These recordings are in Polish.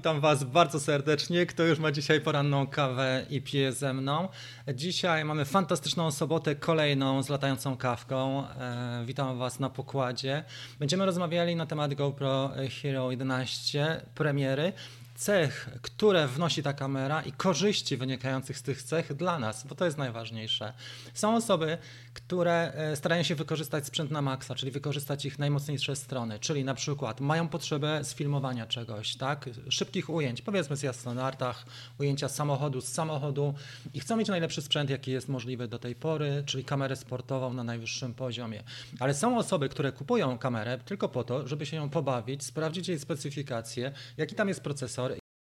witam Was bardzo serdecznie. Kto już ma dzisiaj poranną kawę i pije ze mną. Dzisiaj mamy fantastyczną sobotę, kolejną z latającą kawką. E, witam Was na pokładzie. Będziemy rozmawiali na temat GoPro Hero 11 premiery cech, które wnosi ta kamera i korzyści wynikających z tych cech dla nas, bo to jest najważniejsze. Są osoby, które e, starają się wykorzystać sprzęt na maksa, czyli wykorzystać ich najmocniejsze strony, czyli na przykład mają potrzebę sfilmowania czegoś, tak, szybkich ujęć, powiedzmy z jasnonartach, ujęcia samochodu z samochodu i chcą mieć najlepszy sprzęt, jaki jest możliwy do tej pory, czyli kamerę sportową na najwyższym poziomie. Ale są osoby, które kupują kamerę tylko po to, żeby się ją pobawić, sprawdzić jej specyfikację, jaki tam jest procesor,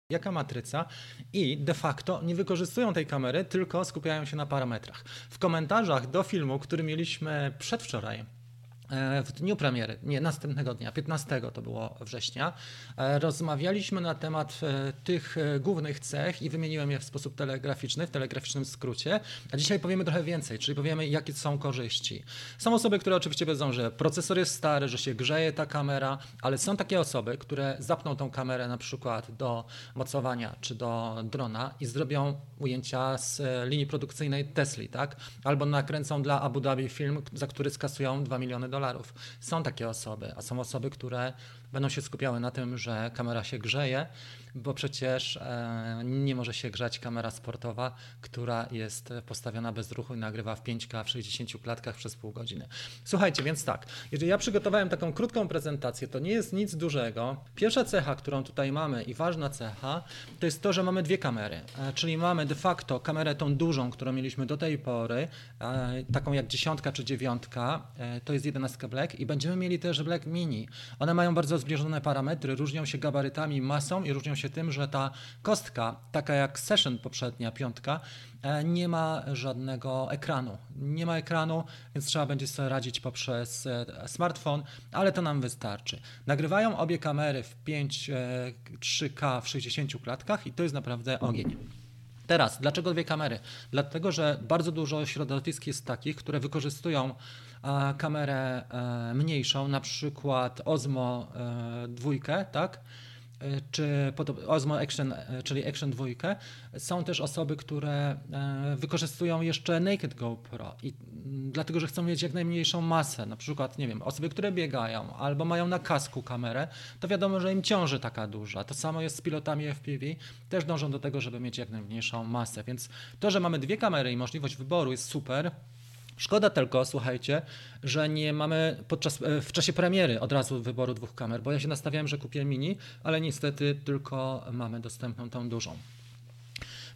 jaka matryca i de facto nie wykorzystują tej kamery, tylko skupiają się na parametrach. W komentarzach do filmu, który mieliśmy przedwczoraj, w dniu premiery, nie, następnego dnia, 15 to było września, e, rozmawialiśmy na temat e, tych głównych cech i wymieniłem je w sposób telegraficzny, w telegraficznym skrócie, a dzisiaj powiemy trochę więcej, czyli powiemy jakie są korzyści. Są osoby, które oczywiście wiedzą, że procesor jest stary, że się grzeje ta kamera, ale są takie osoby, które zapną tą kamerę na przykład do mocowania czy do drona i zrobią ujęcia z linii produkcyjnej Tesla, tak? Albo nakręcą dla Abu Dhabi film, za który skasują 2 miliony dolarów. Są takie osoby, a są osoby, które będą się skupiały na tym, że kamera się grzeje, bo przecież e, nie może się grzać kamera sportowa, która jest postawiona bez ruchu i nagrywa w 5K w 60 klatkach przez pół godziny. Słuchajcie, więc tak, jeżeli ja przygotowałem taką krótką prezentację, to nie jest nic dużego. Pierwsza cecha, którą tutaj mamy i ważna cecha, to jest to, że mamy dwie kamery, e, czyli mamy de facto kamerę tą dużą, którą mieliśmy do tej pory, e, taką jak dziesiątka czy dziewiątka, to jest 11 Black i będziemy mieli też Black Mini. One mają bardzo zbliżone parametry, różnią się gabarytami, masą i różnią się tym, że ta kostka, taka jak Session poprzednia, piątka, e, nie ma żadnego ekranu. Nie ma ekranu, więc trzeba będzie sobie radzić poprzez e, smartfon, ale to nam wystarczy. Nagrywają obie kamery w 5 3K e, w 60 klatkach i to jest naprawdę ogień. Teraz, dlaczego dwie kamery? Dlatego, że bardzo dużo środowisk jest takich, które wykorzystują kamerę e, mniejszą, na przykład Osmo e, dwójkę, tak? E, czy Osmo Action, czyli Action 2. Są też osoby, które wykorzystują jeszcze Naked GoPro i dlatego, że chcą mieć jak najmniejszą masę. Na przykład, nie wiem, osoby, które biegają albo mają na kasku kamerę, to wiadomo, że im ciąży taka duża. To samo jest z pilotami FPV, też dążą do tego, żeby mieć jak najmniejszą masę. Więc to, że mamy dwie kamery i możliwość wyboru jest super. Szkoda tylko, słuchajcie, że nie mamy podczas, e, w czasie premiery od razu wyboru dwóch kamer, bo ja się nastawiałem, że kupię mini, ale niestety tylko mamy dostępną tą dużą.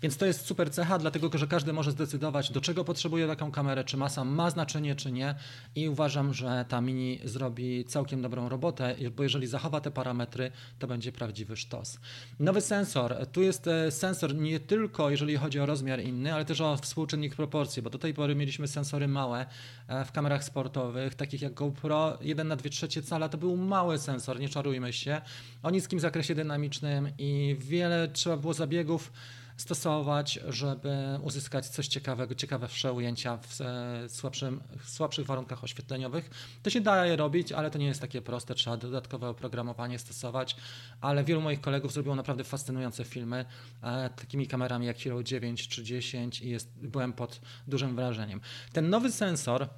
Więc to jest super cecha, dlatego że każdy może zdecydować, do czego potrzebuje taką kamerę, czy masa ma znaczenie, czy nie. I uważam, że ta mini zrobi całkiem dobrą robotę, bo jeżeli zachowa te parametry, to będzie prawdziwy sztos. Nowy sensor. Tu jest e, sensor nie tylko jeżeli chodzi o rozmiar inny, ale też o współczynnik proporcji, bo do tej pory mieliśmy sensory małe e, w kamerach sportowych, takich jak GoPro 1 na 2 trzecie cala, to był mały sensor, nie czarujmy się, o niskim zakresie dynamicznym i wiele trzeba było zabiegów stosować, żeby uzyskać coś ciekawego, ciekawsze ujęcia w e, słabszym, w słabszych warunkach oświetleniowych. To się daje robić, ale to nie jest takie proste, trzeba dodatkowe oprogramowanie stosować, ale wielu moich kolegów zrobiło naprawdę fascynujące filmy e, takimi kamerami jak Hero 9 czy 10 i jest, byłem pod dużym wrażeniem. Ten nowy sensor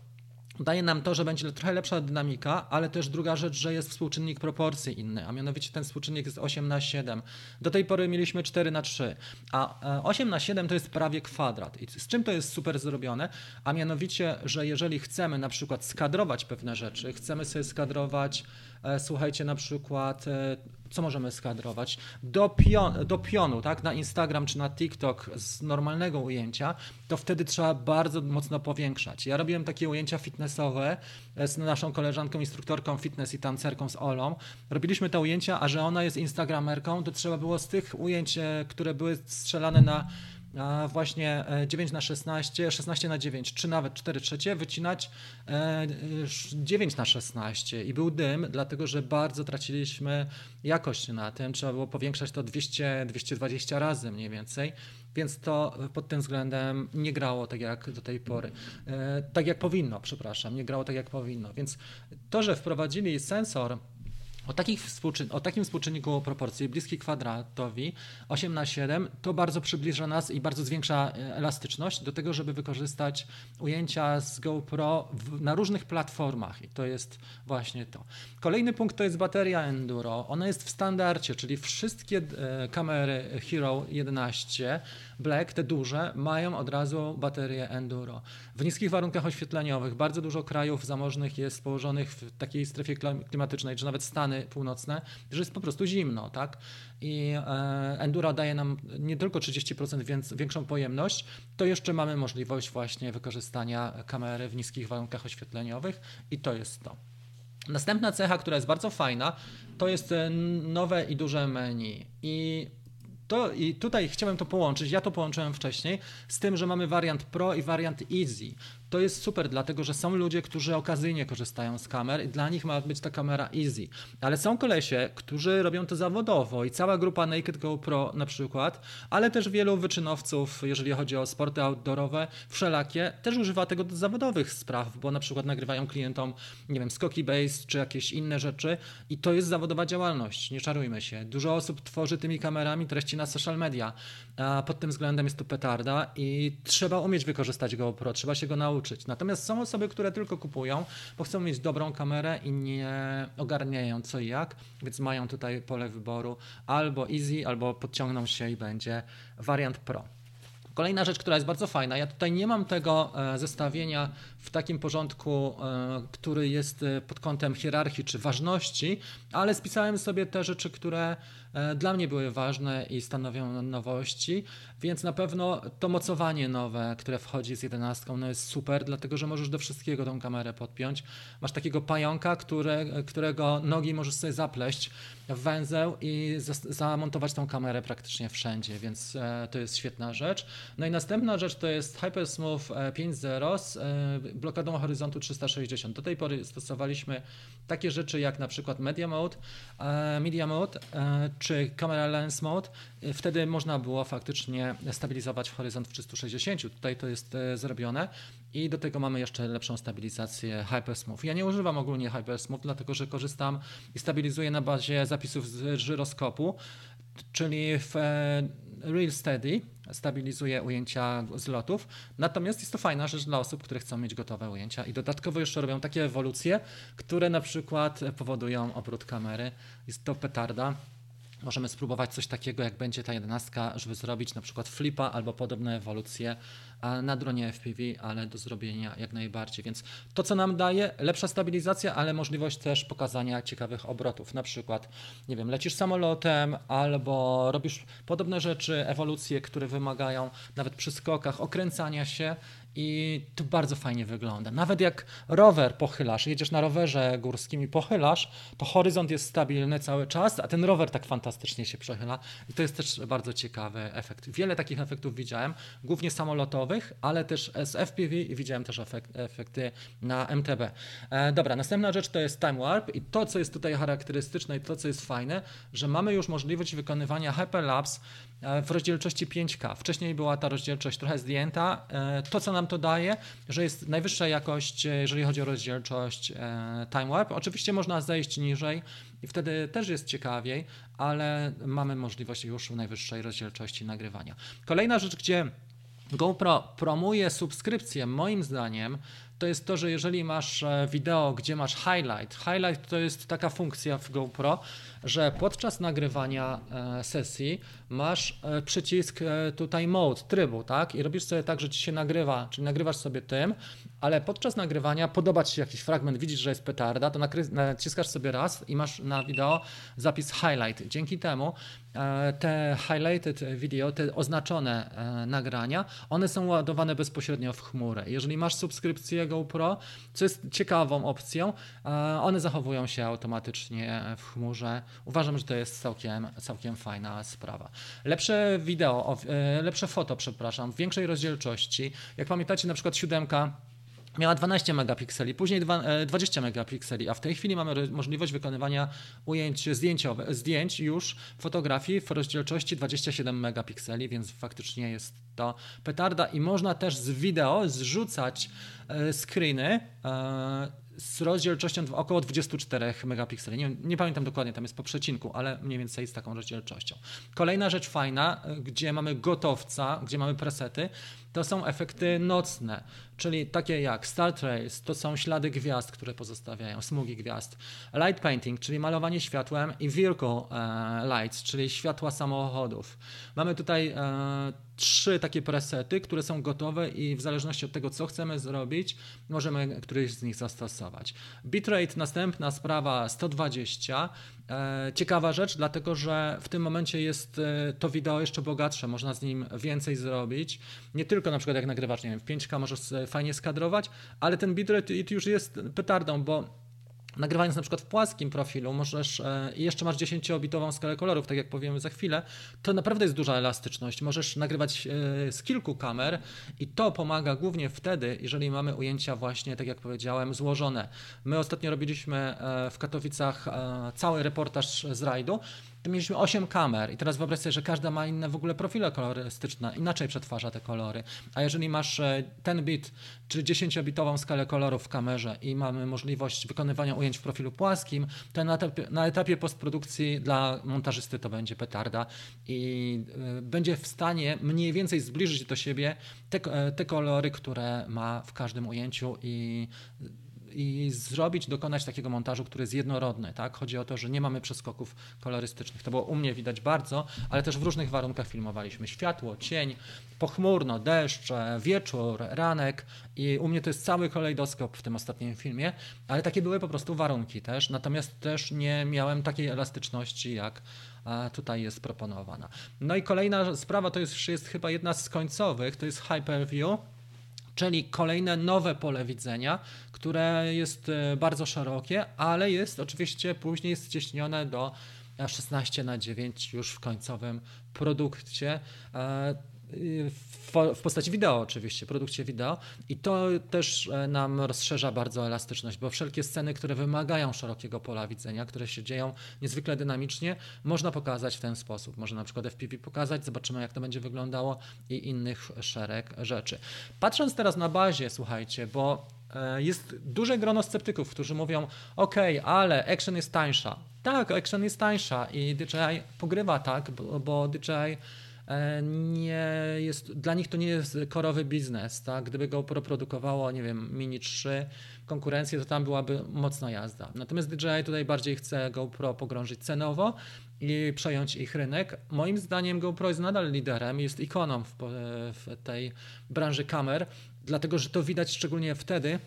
daje nam to, że będzie trochę lepsza dynamika, ale też druga rzecz, że jest współczynnik proporcji inny, a mianowicie ten współczynnik jest 8 na 7. Do tej pory mieliśmy 4 na 3, a 8 e, na 7 to jest prawie kwadrat. I z czym to jest super zrobione? A mianowicie, że jeżeli chcemy na przykład skadrować pewne rzeczy, chcemy sobie skadrować E, słuchajcie, na przykład, e, co możemy skadrować? Do, pion, do pionu, tak, na Instagram czy na TikTok z normalnego ujęcia, to wtedy trzeba bardzo mocno powiększać. Ja robiłem takie ujęcia fitnessowe e, z naszą koleżanką, instruktorką fitness i tancerką z Olą. Robiliśmy te ujęcia, a że ona jest instagramerką, to trzeba było z tych ujęć, które były strzelane na właśnie 9 e, na 16, 16 na 9, czy nawet 4 trzecie, wycinać 9 e, na 16 i był dym, dlatego że bardzo traciliśmy jakość na tym, trzeba było powiększać to 200, 220 razy mniej więcej, więc to pod tym względem nie grało tak jak do tej pory, e, tak jak powinno, przepraszam, nie grało tak jak powinno, więc to, że wprowadzili sensor O, takich o takim współczynniku proporcji bliski kwadratowi 8 na 7 to bardzo przybliża nas i bardzo zwiększa e, elastyczność do tego, żeby wykorzystać ujęcia z GoPro w, na różnych platformach i to jest właśnie to. Kolejny punkt to jest bateria Enduro. Ona jest w standardzie, czyli wszystkie e, kamery Hero 11 Black, te duże, mają od razu baterię Enduro. W niskich warunkach oświetleniowych bardzo dużo krajów zamożnych jest położonych w takiej strefie klimatycznej, czy nawet Stany Północne, że jest po prostu zimno, tak? I e, Enduro daje nam nie tylko 30% więc, większą pojemność, to jeszcze mamy możliwość właśnie wykorzystania kamery w niskich warunkach oświetleniowych i to jest to. Następna cecha, która jest bardzo fajna, to jest e, nowe i duże menu. I to, I tutaj chciałem to połączyć, ja to połączyłem wcześniej, z tym, że mamy wariant Pro i wariant Easy. To jest super, dlatego że są ludzie, którzy okazyjnie korzystają z kamer i dla nich ma być ta kamera easy. Ale są kolesie, którzy robią to zawodowo i cała grupa Naked GoPro na przykład, ale też wielu wyczynowców, jeżeli chodzi o sporty outdoorowe, wszelakie, też używa tego do zawodowych spraw, bo na przykład nagrywają klientom, nie wiem, skoki base czy jakieś inne rzeczy i to jest zawodowa działalność, nie czarujmy się. Dużo osób tworzy tymi kamerami treści na social media. Pod tym względem jest to petarda i trzeba umieć wykorzystać GoPro, trzeba się go nauczyć. Natomiast są osoby, które tylko kupują, bo chcą mieć dobrą kamerę i nie ogarniają co i jak, więc mają tutaj pole wyboru. Albo easy, albo podciągną się i będzie wariant Pro. Kolejna rzecz, która jest bardzo fajna, ja tutaj nie mam tego e, zestawienia w takim porządku, e, który jest e, pod kątem hierarchii czy ważności, ale spisałem sobie te rzeczy, które dla mnie były ważne i stanowią nowości, więc na pewno to mocowanie nowe, które wchodzi z 11 no jest super, dlatego że możesz do wszystkiego tą kamerę podpiąć. Masz takiego pająka, które, którego nogi możesz sobie zapleść w węzeł i zamontować tą kamerę praktycznie wszędzie, więc to jest świetna rzecz. No i następna rzecz to jest Hypersmooth 5.0 z e, blokadą horyzontu 360. Do tej pory stosowaliśmy takie rzeczy jak na przykład Media Mode, e, Media Mode e, czy Camera Lens Mode. Wtedy można było faktycznie stabilizować horyzont w 360. Tutaj to jest zrobione i do tego mamy jeszcze lepszą stabilizację Hypersmooth. Ja nie używam ogólnie Hypersmooth, dlatego że korzystam i stabilizuję na bazie zapisów z żyroskopu, czyli w Real Steady stabilizuje ujęcia z lotów. Natomiast jest to fajna rzecz dla osób, które chcą mieć gotowe ujęcia i dodatkowo jeszcze robią takie ewolucje, które na przykład powodują obrót kamery. Jest to petarda. Możemy spróbować coś takiego, jak będzie ta jedenastka, żeby zrobić na przykład flipa albo podobne ewolucje na dronie FPV, ale do zrobienia jak najbardziej. Więc to, co nam daje, lepsza stabilizacja, ale możliwość też pokazania ciekawych obrotów. Na przykład, nie wiem, lecisz samolotem albo robisz podobne rzeczy, ewolucje, które wymagają nawet przy skokach okręcania się i to bardzo fajnie wygląda. Nawet jak rower pochylasz, jedziesz na rowerze górskim i pochylasz, to horyzont jest stabilny cały czas, a ten rower tak fantastycznie się przechyla i to jest też bardzo ciekawy efekt. Wiele takich efektów widziałem, głównie samolotowych, ale też z FPV i widziałem też efekt, efekty na MTB. E, dobra, następna rzecz to jest Time Warp i to, co jest tutaj charakterystyczne i to, co jest fajne, że mamy już możliwość wykonywania Hyperlapse E, w rozdzielczości 5K. Wcześniej była ta rozdzielczość trochę zdjęta. E, to, co nam to daje, że jest najwyższa jakość, e, jeżeli chodzi o rozdzielczość time warp. Oczywiście można zejść niżej i wtedy też jest ciekawiej, ale mamy możliwość już najwyższej rozdzielczości nagrywania. Kolejna rzecz, gdzie GoPro promuje subskrypcję, moim zdaniem, to jest to, że jeżeli masz wideo, gdzie masz highlight, highlight to jest taka funkcja w GoPro, że podczas nagrywania e, sesji masz e, przycisk e, tutaj mode, trybu, tak? I robisz sobie tak, że ci się nagrywa, czyli nagrywasz sobie tym, ale podczas nagrywania podoba ci się jakiś fragment, widzisz, że jest petarda, to naciskasz sobie raz i masz na wideo zapis highlight. Dzięki temu te highlighted video, te oznaczone nagrania, one są ładowane bezpośrednio w chmurę. Jeżeli masz subskrypcję GoPro, co jest ciekawą opcją, one zachowują się automatycznie w chmurze Uważam, że to jest całkiem, całkiem fajna sprawa. Lepsze wideo, e, lepsze foto, przepraszam, w większej rozdzielczości. Jak pamiętacie, na przykład siódemka miała 12 megapikseli, później 20 e, megapikseli, a w tej chwili mamy możliwość wykonywania ujęć zdjęciowych, zdjęć już fotografii w rozdzielczości 27 megapikseli, więc faktycznie jest to petarda i można też z wideo zrzucać e, screeny z rozdzielczością około 24 megapikseli. Nie, nie, pamiętam dokładnie, tam jest po przecinku, ale mniej więcej z taką rozdzielczością. Kolejna rzecz fajna, gdzie mamy gotowca, gdzie mamy presety, to są efekty nocne, czyli takie jak Star Trails, to są ślady gwiazd, które pozostawiają, smugi gwiazd. Light painting, czyli malowanie światłem i vehicle lights, czyli światła samochodów. Mamy tutaj e, trzy takie presety, które są gotowe i w zależności od tego, co chcemy zrobić, możemy któryś z nich zastosować. Bitrate, następna sprawa 120. E, ciekawa rzecz, dlatego że w tym momencie jest e, to wideo jeszcze bogatsze, można z nim więcej zrobić. Nie tylko na przykład jak nagrywasz, nie wiem, w 5K możesz fajnie skadrować, ale ten bitrate już jest petardą, bo Nagrywając na przykład w płaskim profilu, możesz e, i jeszcze masz 10-bitową skalę kolorów, tak jak powiemy za chwilę, to naprawdę jest duża elastyczność. Możesz nagrywać e, z kilku kamer i to pomaga głównie wtedy, jeżeli mamy ujęcia właśnie, tak jak powiedziałem, złożone. My ostatnio robiliśmy e, w Katowicach cały reportaż z rajdu to mieliśmy 8 kamer i teraz wyobraź sobie, że każda ma inne w ogóle profile kolorystyczne, inaczej przetwarza te kolory. A jeżeli masz e, ten bit, czyli 10-bitową skalę kolorów w kamerze i mamy możliwość wykonywania ujęć w profilu płaskim, to na etapie, na etapie postprodukcji dla montażysty to będzie petarda i y, będzie w stanie mniej więcej zbliżyć do siebie te, e, te kolory, które ma w każdym ujęciu i i zrobić, dokonać takiego montażu, który jest jednorodny. Tak? Chodzi o to, że nie mamy przeskoków kolorystycznych. To było u mnie widać bardzo, ale też w różnych warunkach filmowaliśmy. Światło, cień, pochmurno, deszcz, wieczór, ranek i u mnie to jest cały kolejdoskop w tym ostatnim filmie, ale takie były po prostu warunki też, natomiast też nie miałem takiej elastyczności jak tutaj jest proponowana. No i kolejna sprawa to jest, jest chyba jedna z końcowych, to jest Hyperview, czyli kolejne nowe pole widzenia, które jest e, bardzo szerokie, ale jest oczywiście później ścieśnione do 16 na 9 już w końcowym produkcie. W postaci wideo oczywiście, produkcie wideo i to też e, nam rozszerza bardzo elastyczność, bo wszelkie sceny, które wymagają szerokiego pola widzenia, które się dzieją niezwykle dynamicznie, można pokazać w ten sposób. Można na przykład FPV pokazać, zobaczymy jak to będzie wyglądało i innych szereg rzeczy. Patrząc teraz na bazie, słuchajcie, bo e, jest duże grono sceptyków, którzy mówią: OK, ale action jest tańsza. Tak, action jest tańsza i DJI pogrywa tak, bo, bo DJI nie jest, dla nich to nie jest korowy biznes. Tak? Gdyby GoPro produkowało, nie wiem, Mini 3 konkurencję, to tam byłaby mocna jazda. Natomiast DJI tutaj bardziej chce GoPro pogrążyć cenowo i przejąć ich rynek. Moim zdaniem GoPro jest nadal liderem, jest ikoną w, w tej branży kamer, dlatego że to widać szczególnie wtedy,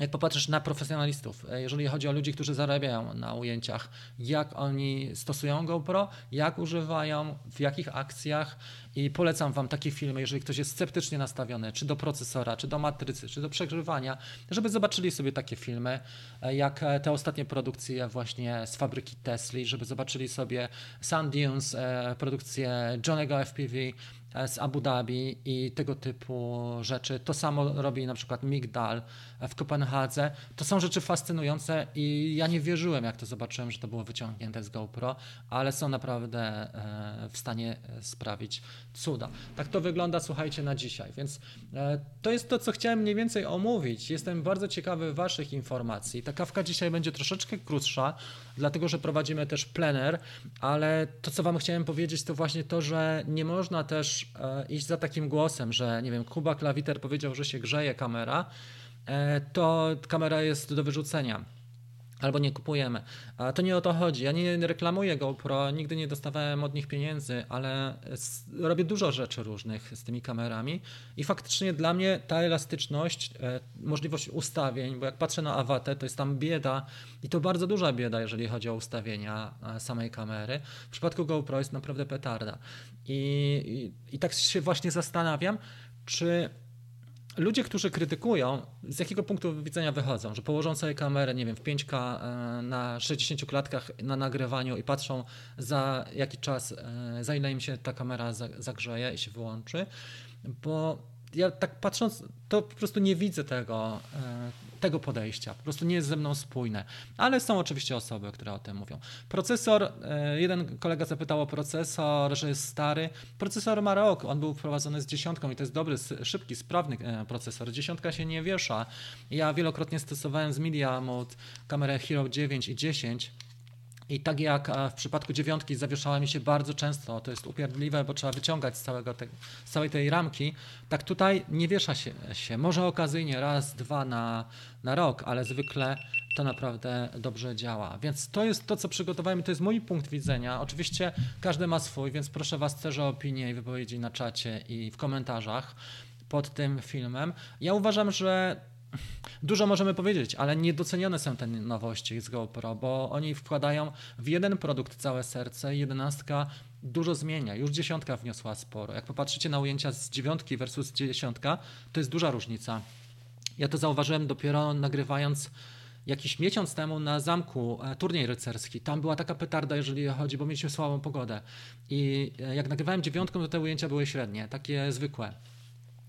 jak popatrzysz na profesjonalistów, e, jeżeli chodzi o ludzi, którzy zarabiają na ujęciach, jak oni stosują GoPro, jak używają, w jakich akcjach i polecam Wam takie filmy, jeżeli ktoś jest sceptycznie nastawiony, czy do procesora, czy do matrycy, czy do przegrzewania, żeby zobaczyli sobie takie filmy, e, jak e, te ostatnie produkcje właśnie z fabryki Tesla, żeby zobaczyli sobie Sun Dunes, produkcję Johnego FPV, z Abu Dhabi i tego typu rzeczy. To samo robi na przykład Migdal w Kopenhadze. To są rzeczy fascynujące i ja nie wierzyłem, jak to zobaczyłem, że to było wyciągnięte z GoPro, ale są naprawdę e, w stanie e, sprawić cuda. Tak to wygląda, słuchajcie, na dzisiaj. Więc e, to jest to, co chciałem mniej więcej omówić. Jestem bardzo ciekawy Waszych informacji. Ta kawka dzisiaj będzie troszeczkę krótsza, dlatego że prowadzimy też plener, ale to, co Wam chciałem powiedzieć, to właśnie to, że nie można też iść za takim głosem, że nie wiem, Kuba Klawiter powiedział, że się grzeje kamera, to kamera jest do wyrzucenia. Albo nie kupujemy. A to nie o to chodzi. Ja nie reklamuję GoPro, nigdy nie dostawałem od nich pieniędzy, ale robię dużo rzeczy różnych z tymi kamerami i faktycznie dla mnie ta elastyczność, e, możliwość ustawień, bo jak patrzę na Awatę, to jest tam bieda i to bardzo duża bieda, jeżeli chodzi o ustawienia e, samej kamery. W przypadku GoPro jest naprawdę petarda. I, i, i tak się właśnie zastanawiam, czy ludzie, którzy krytykują, z jakiego punktu widzenia wychodzą, że położą sobie kamerę, nie wiem, w 5K e, na 60 klatkach na nagrywaniu i patrzą za jaki czas, e, za ile im się ta kamera zagrzeje i się wyłączy, bo ja tak patrząc, to po prostu nie widzę tego. E, tego podejścia. Po prostu nie jest ze mną spójne. Ale są oczywiście osoby, które o tym mówią. Procesor, e, jeden kolega zapytał o procesor, że jest stary. Procesor ma rok, on był wprowadzony z dziesiątką i to jest dobry, szybki, sprawny e, procesor. Dziesiątka się nie wiesza. Ja wielokrotnie stosowałem z Media Mode kamerę Hero 9 i 10 i tak jak w przypadku dziewiątki zawieszała mi się bardzo często, to jest upierdliwe, bo trzeba wyciągać z, całego te, z całej tej ramki, tak tutaj nie wiesza się, się. Może okazyjnie raz, dwa na, na rok, ale zwykle to naprawdę dobrze działa. Więc to jest to, co przygotowałem, to jest mój punkt widzenia. Oczywiście każdy ma swój, więc proszę Was też o opinię i wypowiedzi na czacie i w komentarzach pod tym filmem. Ja uważam, że Dużo możemy powiedzieć, ale niedocenione są te nowości z GoPro, bo oni wkładają w jeden produkt całe serce. Jedenastka dużo zmienia. Już dziesiątka wniosła sporo. Jak popatrzycie na ujęcia z dziewiątki versus dziesiątka, to jest duża różnica. Ja to zauważyłem dopiero nagrywając jakiś miesiąc temu na zamku e, turniej rycerski. Tam była taka petarda, jeżeli chodzi, bo mieliśmy słabą pogodę. I e, jak nagrywałem dziewiątką, to te ujęcia były średnie, takie zwykłe.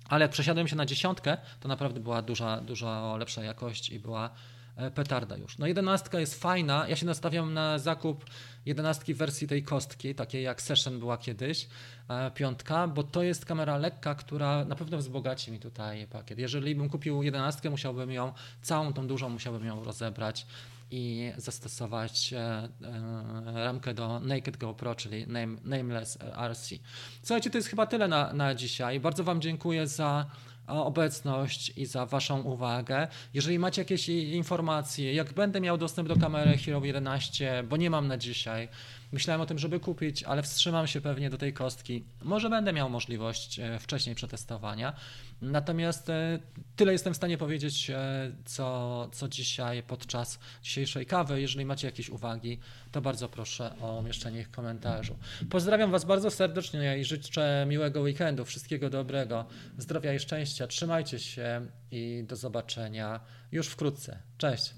Ale jak przesiadłem się na dziesiątkę, to naprawdę była duża, duża lepsza jakość i była e, petarda już. No jedenastka jest fajna. Ja się nastawiam na zakup jedenastki wersji tej kostki, takiej jak Session była kiedyś, e, piątka, bo to jest kamera lekka, która na pewno wzbogaci mi tutaj pakiet. Jeżeli bym kupił jedenastkę, musiałbym ją, całą tą dużą musiałbym ją rozebrać i zastosować e, e, ramkę do Naked GoPro, czyli name, Nameless RC. Słuchajcie, to jest chyba tyle na, na dzisiaj. Bardzo Wam dziękuję za obecność i za Waszą uwagę. Jeżeli macie jakieś informacje, jak będę miał dostęp do kamery Hero 11, bo nie mam na dzisiaj, myślałem o tym, żeby kupić, ale wstrzymam się pewnie do tej kostki. Może będę miał możliwość e, wcześniej przetestowania. Natomiast e, tyle jestem w stanie powiedzieć, e, co, co dzisiaj podczas dzisiejszej kawy. Jeżeli macie jakieś uwagi, to bardzo proszę o umieszczenie ich w komentarzu. Pozdrawiam Was bardzo serdecznie i życzę miłego weekendu, wszystkiego dobrego, zdrowia i szczęścia. Trzymajcie się i do zobaczenia już wkrótce. Cześć.